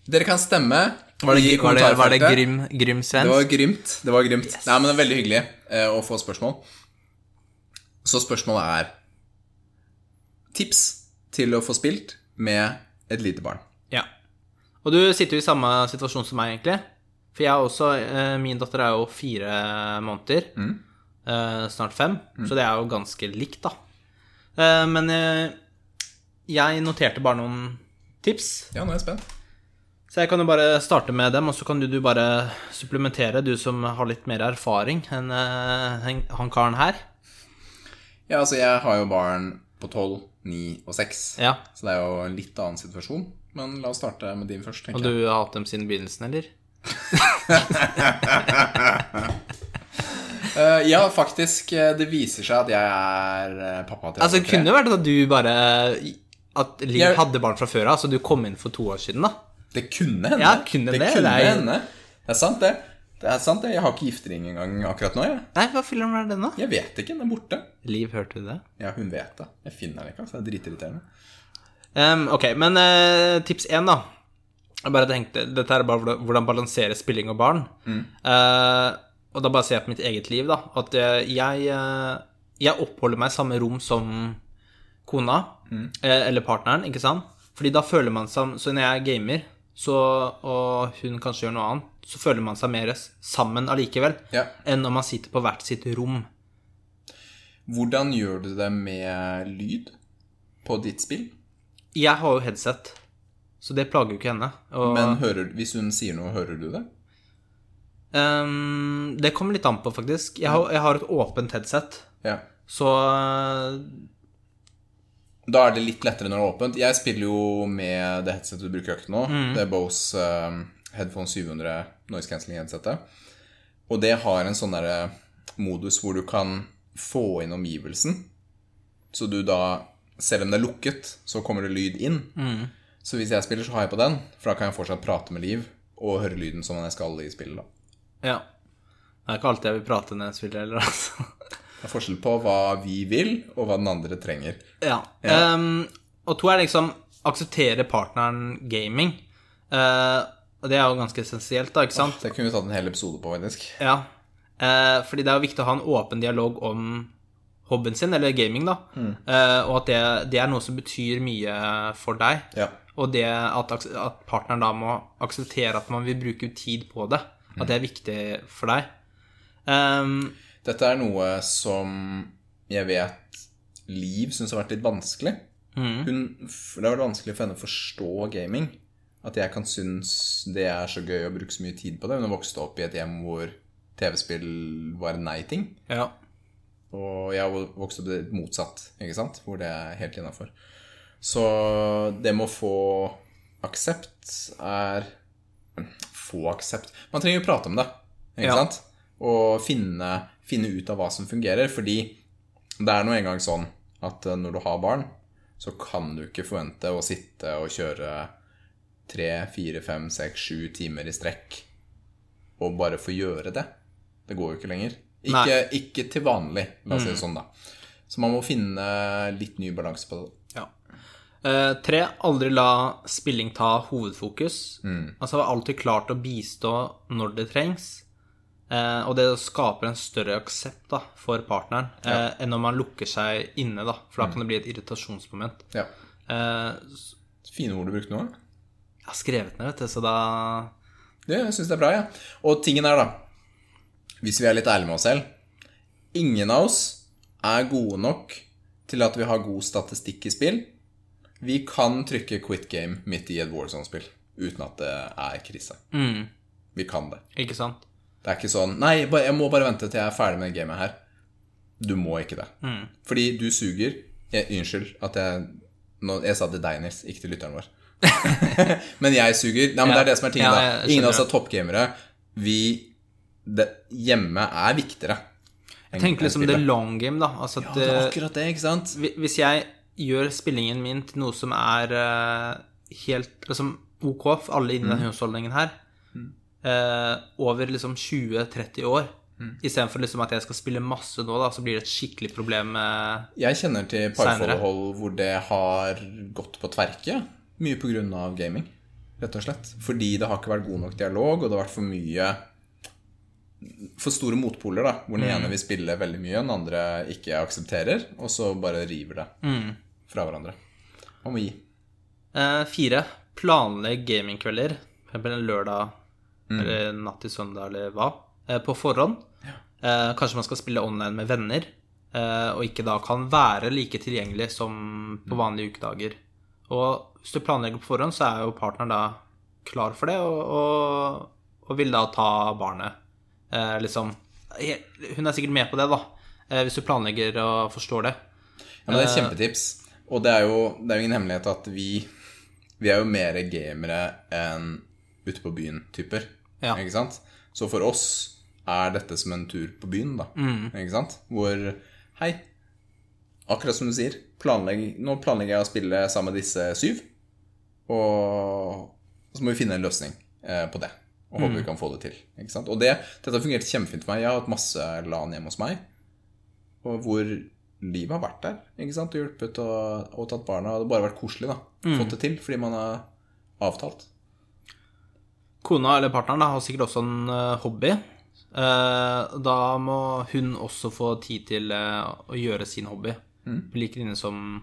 dere kan stemme Var det, var det, var det kommentarfeltet. grym, svensk? Det var grymt. Det var grymt. Nei, men det er veldig hyggelig eh, å få spørsmål. Så spørsmålet er Tips til å få spilt med et lite barn. Ja. Og du sitter jo i samme situasjon som meg, egentlig. For jeg også eh, Min datter er jo fire måneder. Eh, snart fem. Så det er jo ganske likt, da. Eh, men eh, jeg noterte bare noen tips. Ja, nå er jeg spent. Så jeg kan jo bare starte med dem, og så kan du, du bare supplementere, du som har litt mer erfaring enn en, han- karen her. Ja, altså, jeg har jo barn på 12, 9 og seks, Ja. Så det er jo en litt annen situasjon. Men la oss starte med din først, Og tenker jeg. du har hatt dem siden begynnelsen, eller? Eh, ja, faktisk. eh, Det viser seg at jeg er eh, pappa til Altså, kunne det kunne vært at du bare At Liv Jeg- hadde barn fra før av, så du kom inn for to år siden, da. Det kunne hende. Ja, kunne det, kunne det er- hende. Det er sant, det. Det er sant, det. Jeg har ikke giftering engang akkurat nå, jeg. Nei, hva filmen er den, da? Jeg vet ikke. Den er borte. Liv, hørte du det? Ja, hun vet det. Jeg finner den ikke, altså. Det er dritirriterende. Um, ok, men uh, tips én, da. Jeg bare tenkte, Dette er bare hvordan- balansere spilling og barn. Eh, og da bare ser jeg på mitt eget liv, da. At eh, jeg, eh, jeg oppholder meg i samme rom som kona. Mm. eller partneren, ikke sant? Fordi da føler man seg Så når jeg gamer, så, og hun kanskje gjør noe annet, så føler man seg mer sammen allikevel. Ja. Enn når man sitter på hvert sitt rom. Hvordan gjør du det med lyd på ditt spill? Jeg har jo headset, så det plager jo ikke henne. Og, Men hører, hvis hun sier noe, hører du det? Ehm, det kommer litt an på, faktisk. Jeg har, jeg har et åpent headset, Ja. så eh, Da er det litt lettere når det er åpent. Jeg spiller jo med det headsetet du bruker økt nå. Det er Bose um, Headphone 700 noise cancelling headsetet. Og det har en sånn derre modus hvor du kan få inn omgivelsen. Så du da, selv om det er lukket, så kommer det lyd inn. Så hvis jeg spiller, så har jeg på den, for da kan jeg fortsatt prate med Liv og høre lyden som jeg skal i spillet. da. Ja. Det er ikke alltid jeg vil prate når jeg spiller heller, altså. Det er forskjell på hva vi vil, og hva den andre trenger. Ja. Ehm, og to er liksom akseptere partneren gaming. Uh, og det er jo ganske essensielt, da, ikke sant? Det kunne vi tatt en hel episode på, faktisk. Ja. Uh, fordi det er jo viktig å ha en åpen dialog om hobbyen sin, eller gaming, da. Eh, og at det, det er noe som betyr mye for deg. Ja. Og det at, at partneren da må akseptere at man vil bruke tid på det. At det er viktig for deg. Um, Dette er noe som jeg vet Liv syns har vært litt vanskelig. Hun, det har vært vanskelig for henne å forstå gaming. At jeg kan synes det er så gøy å bruke så mye tid på det. Hun har vokst opp i et hjem hvor TV-spill var en nei-ting. ja. Og jeg har vokst opp litt motsatt, ikke sant? Hvor det er helt innafor. Så det med å få aksept er Få aksept Man trenger jo prate om det, ikke Ja. sant? Og finne, finne ut av hva som fungerer. Fordi det er nå engang sånn at eh, når du har barn, så kan du ikke forvente å sitte og kjøre tre, fire, fem, seks, sju timer i strekk og bare få gjøre det. Det går jo ikke lenger. Ikke, ikke til vanlig, la oss si det sånn, da. Så man må finne litt ny balanse på det. Ja. Eh, tre, aldri la spilling ta hovedfokus. Mm. Altså være alltid klar til å bistå når det trengs. Eh, og det skaper en større aksept da, for partneren eh, enn når man lukker seg inne, da. For Mm. da kan det bli et irritasjonsmoment. Ja. Eh, Fine ord du brukte nå. jeg har skrevet ned, vet du, så da Ja, jeg syns det er bra, jeg. Ja. Og tingen er, da Hvis vi er litt ærlige med oss selv Ingen av oss er gode nok til at vi har god statistikk i spill. Vi kan trykke 'quit game' midt i et Warzone-spill uten at det er krise. mm, Vi kan det. Ikke sant? Det er ikke sånn Nei, jeg må bare vente til jeg er ferdig med gamet her. Du må ikke det. Mm. Fordi du suger. Jeg, unnskyld at jeg nå, Jeg sa til deg, Nils, ikke til lytteren vår. men jeg suger. Nei, men det er det som er tingen, Ja, da. Ingen av oss er toppgamere. Vi det, Hjemme er viktigere. Jeg tenker liksom det spillet. long game, da. Altså Ja, det er eh, akkurat det, ikke sant? Hvis jeg gjør spillingen min til noe som er eh, helt liksom ok for alle innen Mm. denne husholdningen her, eh, over liksom 20-30 år, Mm. Istedenfor liksom at jeg skal spille masse nå, da, så blir det et skikkelig problem med Jeg kjenner til Senere. parforhold hvor det har gått på tverke. Mye av gaming, rett og slett. Fordi det har ikke vært god nok dialog, og det har vært for mye For store motpoler, da. Hvor den ene vil spille veldig mye, den andre ikke aksepterer, og så bare river det fra hverandre. Hva må gi. Eh, fire. Planlegg gamingkvelder. Eksempel en lørdag eller natt til søndag eller hva. Eh, på forhånd. Eh, kanskje man skal spille online med venner. Eh, og ikke da kan være like tilgjengelig som på vanlige ukedager. Og hvis du planlegger på forhånd, så er jo partneren da klar for det, og, og, og vil da ta barnet. Eh, liksom Hun er sikkert med på det, da. Eh, hvis du planlegger og forstår det. Ja, men det er et kjempetips. Og det er jo, det er jo ingen hemmelighet at vi Vi er jo mer gamere enn ute på byen-typer. Ja. Ikke sant? Så for oss er dette som en tur på byen, da. Ikke sant? Hvor Hei, akkurat som du sier, planlegg, nå planlegger jeg å spille sammen med disse syv. Og så må vi finne en løsning eh, på det. Og håper vi kan få det til. Ikke sant? Og det, dette har fungert kjempefint for meg. Jeg har hatt masse LAN hjemme hos meg. Og hvor livet har vært der. ikke sant? Og hjulpet og, og tatt barna. Og det har bare vært koselig. da. Fått det til fordi man har avtalt. Kona eller partneren da, har sikkert også en eh, hobby. Eh, da må hun også få tid til eh, å gjøre sin hobby. Like inne som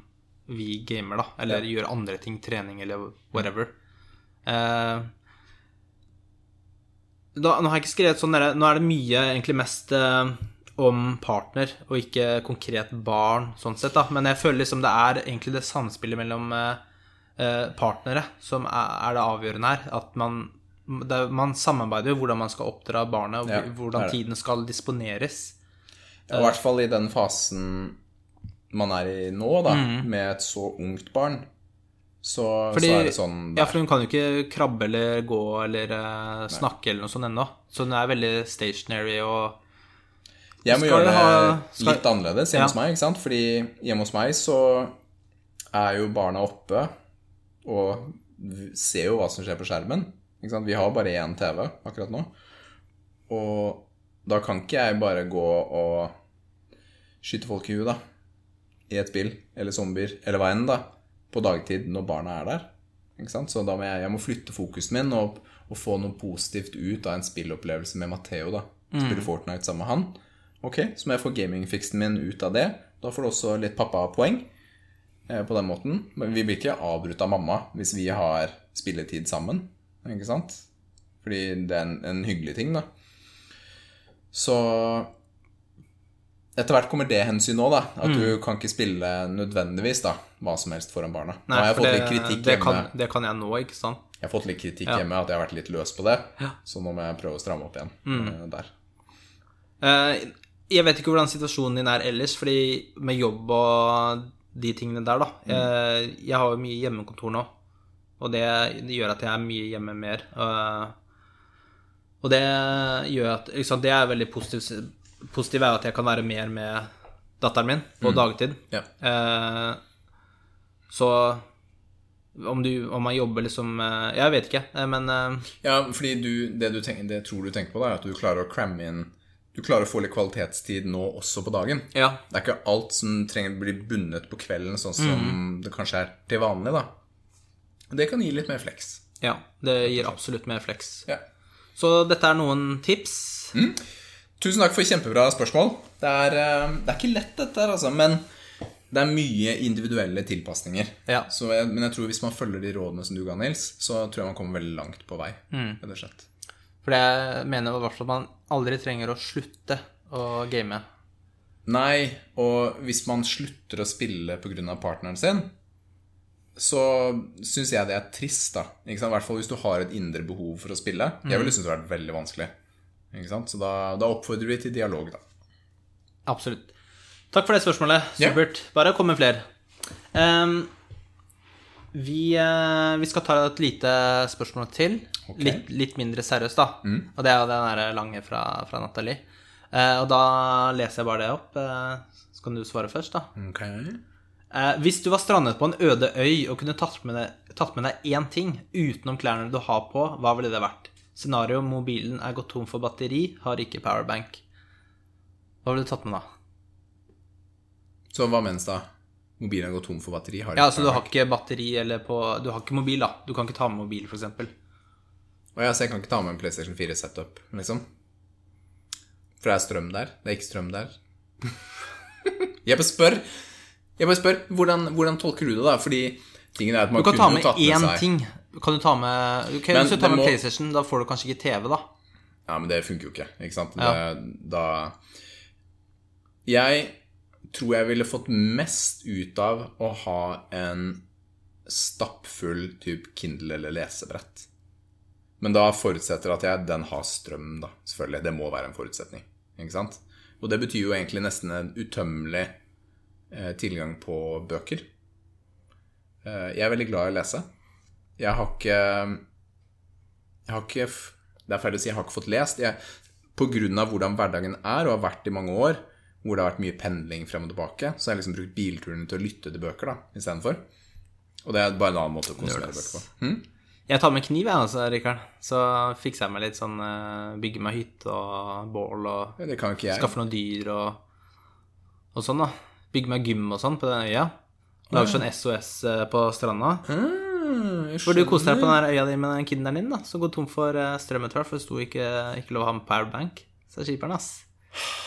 vi gamer, da. Eller gjør andre ting. Trening eller whatever. Uh, da, nå har jeg ikke skrevet sånn der, Nå er det mye egentlig mest om partner, og ikke konkret barn, sånn sett, da. Men jeg føler liksom det er egentlig det samspillet mellom eh, eh, partnere som er, det avgjørende her. At man, det, man samarbeider jo hvordan man skal oppdra barnet, og Ja, hvordan tiden skal disponeres. I hvert fall i den fasen man er i nå, da, med et så ungt barn, så, Fordi- så er det sånn der. Ja, for hun kan jo ikke krabbe eller gå eller uh, snakke eller noe sånt ennå. Så hun er veldig stationary og Jeg må gjøre det ha- skal- litt annerledes hjemme Ja. hos meg, ikke sant? Fordi hjemme hos meg så er jo barna oppe og ser jo hva som skjer på skjermen. Ikke sant? Vi har bare én TV akkurat nå. Og da kan ikke jeg bare gå og skyte folk i huet, da. I et spill, eller zombier, eller hva enn, da. På dagtid når barna er der. Ikke sant? Så da må jeg, jeg må flytte fokusen min og, og få noe positivt ut av en spillopplevelse med Matheo, da. Spille Fortnite sammen med han. Ok, så må jeg få gamingfiksen min ut av det. Da får du også litt pappapoeng eh, på den måten. Men vi blir ikke avbrutt av mamma hvis vi har spilletid sammen. Ikke sant? Fordi det er en, en hyggelig ting, da. Så etter hvert kommer det hensyn nå, da. At du kan ikke spille nødvendigvis da, hva som helst foran barna. nå har jeg fått det, litt kritikk det, hjemme. kan, det kan jeg nå, ikke sant? Jeg har fått litt kritikk Ja. hjemme at jeg har vært litt løs på det. Så nå må jeg prøve å stramme opp igjen mm. der. Eh, jeg vet ikke hvordan situasjonen din er ellers, fordi med jobb og de tingene der, da eh, Jeg har jo mye hjemmekontor nå, og det, det gjør at jeg er mye hjemme mer. eh, og det gjør at liksom, Det er veldig positivt. Positivt er at jeg kan være mer med datteren min på dagtid. Ja. Eh, så om, du, om man jobber liksom Jeg vet ikke, men Ja, fordi du, det, du tenker, det tror du tenker på, da, er at du klarer å cramme inn Du klarer å få litt kvalitetstid nå også på dagen. ja. Det er ikke alt som trenger å bli bundet på kvelden, sånn som det kanskje er til vanlig, da. Det kan gi litt mer flex. ja. Det gir absolutt mer flex. Ja. Så dette er noen tips. Tusen takk for kjempebra spørsmål. Det er, eh, det er ikke lett, dette her, altså, men det er mye individuelle tilpasninger. Ja. Så jeg, men jeg tror hvis man følger de rådene som du ga, Nils, så tror jeg man kommer veldig langt på vei. rett og slett. For jeg mener i hvert fall at man aldri trenger å slutte å game. Nei, og hvis man slutter å spille pga. partneren sin, så syns jeg det er trist, da. I hvert fall hvis du har et indre behov for å spille. Jeg ville synes det vært veldig vanskelig. Så da, da oppfordrer vi til dialog, da. Absolutt. Takk for det spørsmålet. Supert. Supert. Bare kom med flere. Um, vi, uh, vi skal ta et lite spørsmål til. Ok. Litt, litt mindre seriøst, da. Og det er jo den der lange fra, fra Nathalie. Eh, og da leser jeg bare det opp. Eh, så kan du svare først, da. Eh, hvis du var strandet på en øde øy og kunne tatt med, deg, tatt med deg én ting utenom klærne du har på, hva ville det vært? Scenario mobilen er gått tom for batteri, har ikke powerbank. Hva ville du tatt med da? Så hva mens da? Mobilen har gått tom for batteri? Har Ja, altså du har ikke batteri eller på Du har ikke mobil, da. Du kan ikke ta med mobil, f.eks. Å ja, så jeg kan ikke ta med en PlayStation 4 setup, liksom? For det er strøm der? Det er ikke strøm der? jeg bare spør. Jeg bare spør. Hvordan, hvordan tolker du det, da? Fordi tingen er at man Du tatt med kunne Du kan tatt med én seg ting. Kan du ta med okay, Men Hvis du tar med må- PlayStation, da får du kanskje ikke TV, da. Ja, men det funker jo ikke, ikke sant? Ja. Det, da Jeg tror jeg ville fått mest ut av å ha en stappfull type Kindle eller lesebrett. Men da forutsetter at jeg, den har strøm, da. Selvfølgelig. Det må være en forutsetning. Ikke sant? Og det betyr jo egentlig nesten en utømmelig eh, tilgang på bøker. Eh, jeg er veldig glad i å lese. Jeg har ikke Jeg har ikke Det er feil å si jeg har ikke fått lest. Jeg, på grunn av hvordan hverdagen er, og har vært i mange år, hvor det har vært mye pendling frem og tilbake, så har jeg liksom brukt bilturene til å lytte til bøker da, istedenfor. Og det er bare en annen måte å konsumere bøker på. Hm? Jeg tar med kniv, jeg, altså, Rikard. Så fikser jeg meg litt sånn Bygge Bygger meg hytte og bål og Ja, Det skaffer noen dyr og, og sånn, da. Bygger meg gym og sånn på den øya. Lager sånn SOS eh, på stranda. Mm, For Hvor du koser deg på den øya di med den kinderen din, da. Som går tom for eh, strøm etter hvert, for det sto ikke, ikke lov å ha med powerbank. Så det er kjiperen, ass.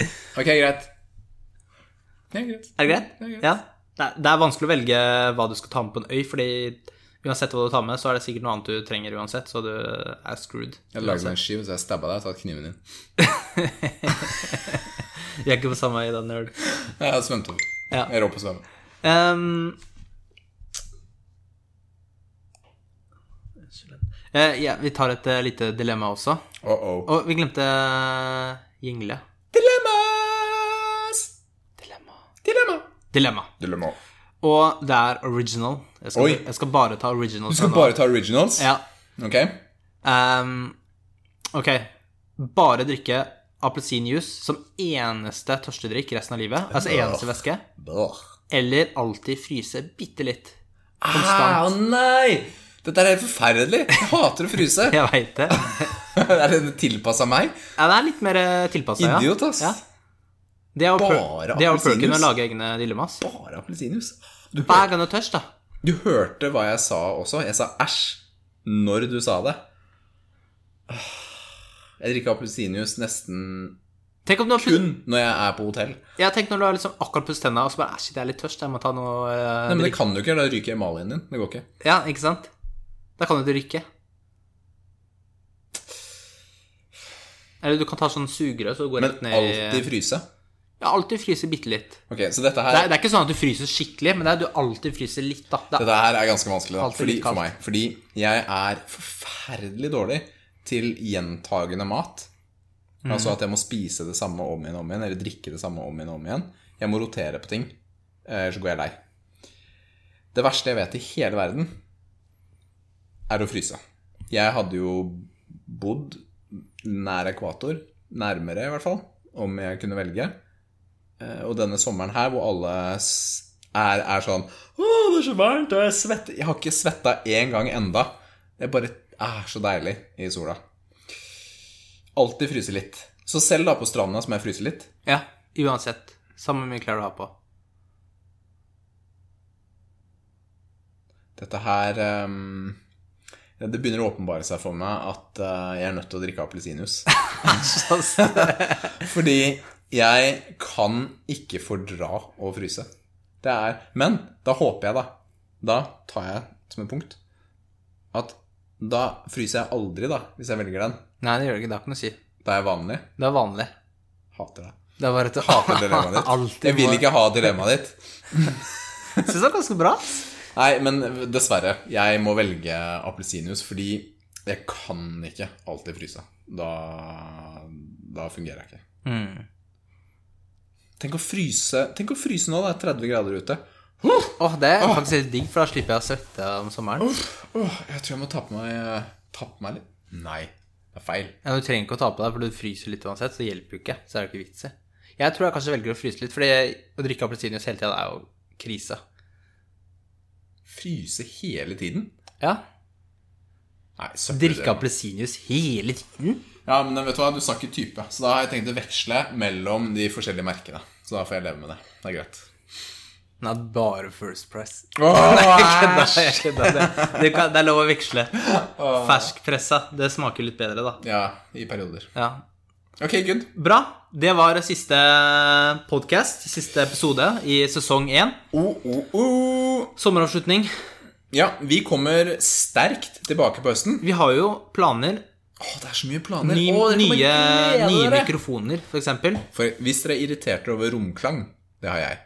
Ok, greit. Ja, greit. Er det greit? Det er greit. Ja. Det er, er vanskelig å velge hva du skal ta med på en øy, fordi uansett hva du tar med, så er det sikkert noe annet du trenger uansett, så du er screwed. Jeg lagde meg en skive, så jeg stabba deg og tatt kniven din. Vi er ikke på samme øy, da, nerd. Jeg svømte over. Ja. Jeg rå på å svømme. Um, uh, ja, vi tar et uh, lite dilemma også. Oh -oh. Og vi glemte uh, jingle. Dilemmas! Dilemma. Dilemma. Dilemma. Dilemma. Og det er original. Jeg skal, jeg skal bare ta originals. Du skal bare ta originals? Ja. Ok. Um, ok. Bare drikke appelsinjuice som eneste tørstedrikk resten av livet. Altså eneste væske. Eller alltid fryse bitte litt. Ah, å nei! Dette er helt forferdelig. Jeg hater å fryse. Jeg veit det. er det tilpassa meg? Ja, det er litt mer tilpassa, ja. Idiot, ass. Ja. Det er jo Bare det er jo perken å lage egne dilemmas. Bare appelsinjuice. Du, Hver gang du er tørst, da. du hørte hva jeg sa også. Jeg sa æsj når du sa det. Jeg drikker appelsinjuice nesten Tenk om du har kun når jeg er på hotell. ja, tenk når du har liksom akkurat pusset tenna, og så bare Æsj, jeg er litt tørst, jeg må ta noe uh, Nei, men det kan du ikke, da ryker emaljen din. Det går ikke. Ja, ikke sant? Da kan du rykke. Eller du kan ta sånn sugerør, så du går Men rett ned i alltid fryse. Ja, alltid fryse bitte litt. Okay, så dette Det er, det er ikke sånn at du fryser skikkelig, men det er du alltid fryser litt, da. Det er, Dette her er ganske vanskelig da, fordi, for meg. Fordi jeg er forferdelig dårlig til gjentagende mat. Mm. Altså at jeg må spise det samme om igjen og om igjen, eller drikke det samme om igjen og om igjen. Jeg må rotere på ting, ellers så går jeg lei. Det verste jeg vet i hele verden, er å fryse. Jeg hadde jo bodd nær ekvator, nærmere i hvert fall, om jeg kunne velge. Eh, Og denne sommeren her, hvor alle er, er sånn Å, det er så varmt, og jeg svetter Jeg har ikke svetta én gang enda. Det bare er så deilig i sola. Alltid fryse litt. Så selv da på stranda som jeg fryser litt. ja, uansett. Samme mye klær du har på. Dette her um, Det begynner å åpenbare seg for meg at uh, jeg er nødt til å drikke appelsinjuice. Fordi jeg kan ikke fordra å fryse. Det er Men da håper jeg, da Da tar jeg som et punkt at da fryser jeg aldri, da, hvis jeg velger den. Nei, det gjør du ikke. Det har ikke noe å si. Da er jeg vanlig. Det er vanlig. Hater det. Det er bare et Hater dilemmaet ditt. Jeg vil ikke ha dilemmaet ditt. Syns det er ganske bra. Nei, men dessverre. Jeg må velge appelsinjuice fordi jeg kan ikke alltid fryse. Da, da fungerer jeg ikke. Mm. Tenk å fryse Tenk å fryse nå, det er 30 grader ute. Åh, det er faktisk litt digg, for da slipper jeg å svette om sommeren. Åh, jeg tror jeg må ta på meg Ta på meg litt Nei, det er feil. Ja, Du trenger ikke å ta på deg, for du fryser litt uansett, så det hjelper jo ikke. Så er det ikke vits i. Jeg tror jeg kanskje velger å fryse litt, fordi å drikke appelsinjuice hele tida er jo krise. Fryse hele tiden? Ja. Nei, søppel. Drikke appelsinjuice hele tiden? Ja, men vet du hva, du sa ikke type. Så da har jeg tenkt å veksle mellom de forskjellige merkene. Så da får jeg leve med det. Det er greit. Nei, bare First Press. Oh, Nei, jeg kødda. Det, det, det er lov å veksle. Ferskpressa. Det smaker litt bedre, da. Ja, i perioder. Ja. Ok, good. Bra. Det var siste podcast, siste episode i sesong én. Oh, oh, oh. Sommeravslutning. Ja, vi kommer sterkt tilbake på høsten. Vi har jo planer. Åh, det er så mye planer. Ny, Åh, nye, nye mikrofoner, for eksempel. For hvis dere er irritert over romklang, det har jeg.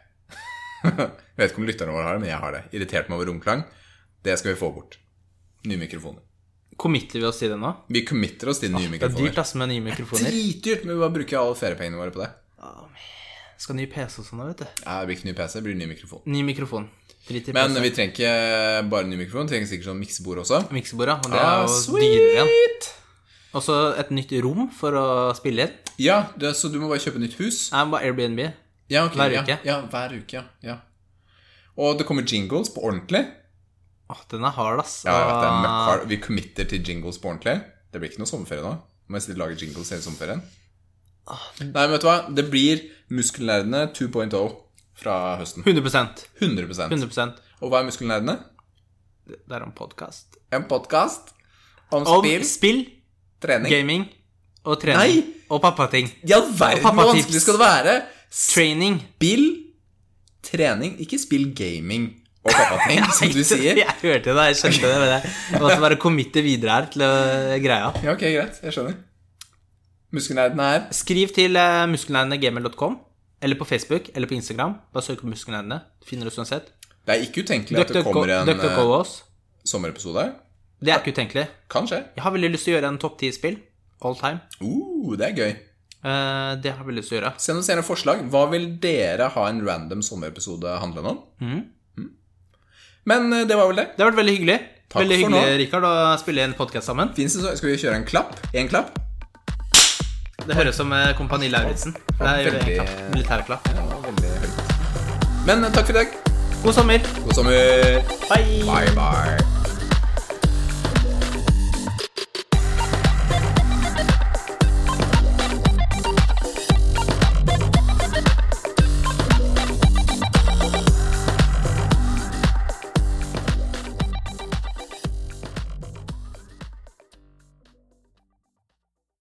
jeg vet ikke om lytterne våre har det, men jeg har det. Irritert meg over romklang. Det skal vi få bort. Nye mikrofoner. Committer vi oss til det nå? Vi committer oss til nye mikrofoner Det er dyrt ass med nye mikrofoner. Dritdyrt, men vi bare bruker alle feriepengene våre på det. Skal ny PC og sånn, vet du. Ja, det blir ikke ny PC, det blir ny mikrofon. Ny mikrofon. Men vi trenger ikke bare ny mikrofon, vi trenger sikkert sånn miksebord også. Miksebord, ja. Og det Ah, er jo sweet! dyrere igjen. Og så et nytt rom for å spille inn? Ja, det, så du må bare kjøpe nytt hus. Nei, bare Airbnb. Ja, okay, Hver ja, uke. Ja, hver uke, ja. Og det kommer jingles på ordentlig. Åh, den er hard, ass. Ja, jeg vet det, men Ah, Vi committer til jingles på ordentlig. Det blir ikke noe sommerferie nå. Må jeg lage jingles hele sommerferien? Nei, men vet du hva? Det blir Muskelnerdene 2.0 fra høsten. 100 100 100 Og hva er Muskelnerdene? Det er en podkast. En podkast om Om spill, spill, trening gaming og trening. Nei! Og pappating. I all verden, hvor vanskelig skal det være? Training. Spill, trening Ikke spill gaming og pappating, som du sier. Jeg hørte det, jeg skjønte det. Men jeg måtte bare committe videre her til øh, greia. Ja, ok, greit. Jeg skjønner. Muskelnerdene er Skriv til uh, muskelnerdene.gmail.com, eller på Facebook eller på Instagram. Bare søk på Muskelnerdene. Finner oss uansett. Det er ikke utenkelig at det kommer en sommerepisode her. Det er ikke utenkelig. Kanskje. Jeg har veldig lyst til å gjøre en topp ti-spill. All time. Uh, det er gøy. Uh, det har veldig lyst til å gjøre. Send oss gjerne forslag. Hva vil dere ha en random sommerepisode handlende om? Mm. Mm. Men eh, det var vel det. Det har vært veldig hyggelig. Takk veldig for hyggelig, nå. Rikard, å spille en podkast sammen. Finnes det så? Skal vi kjøre en klapp? En klapp? Det høres som eh, Kompani Lauritzen. Veldig- militærklapp. Ja, veldig høyt. Men takk for i dag. God sommer. God sommer. Bye. Bye, bye.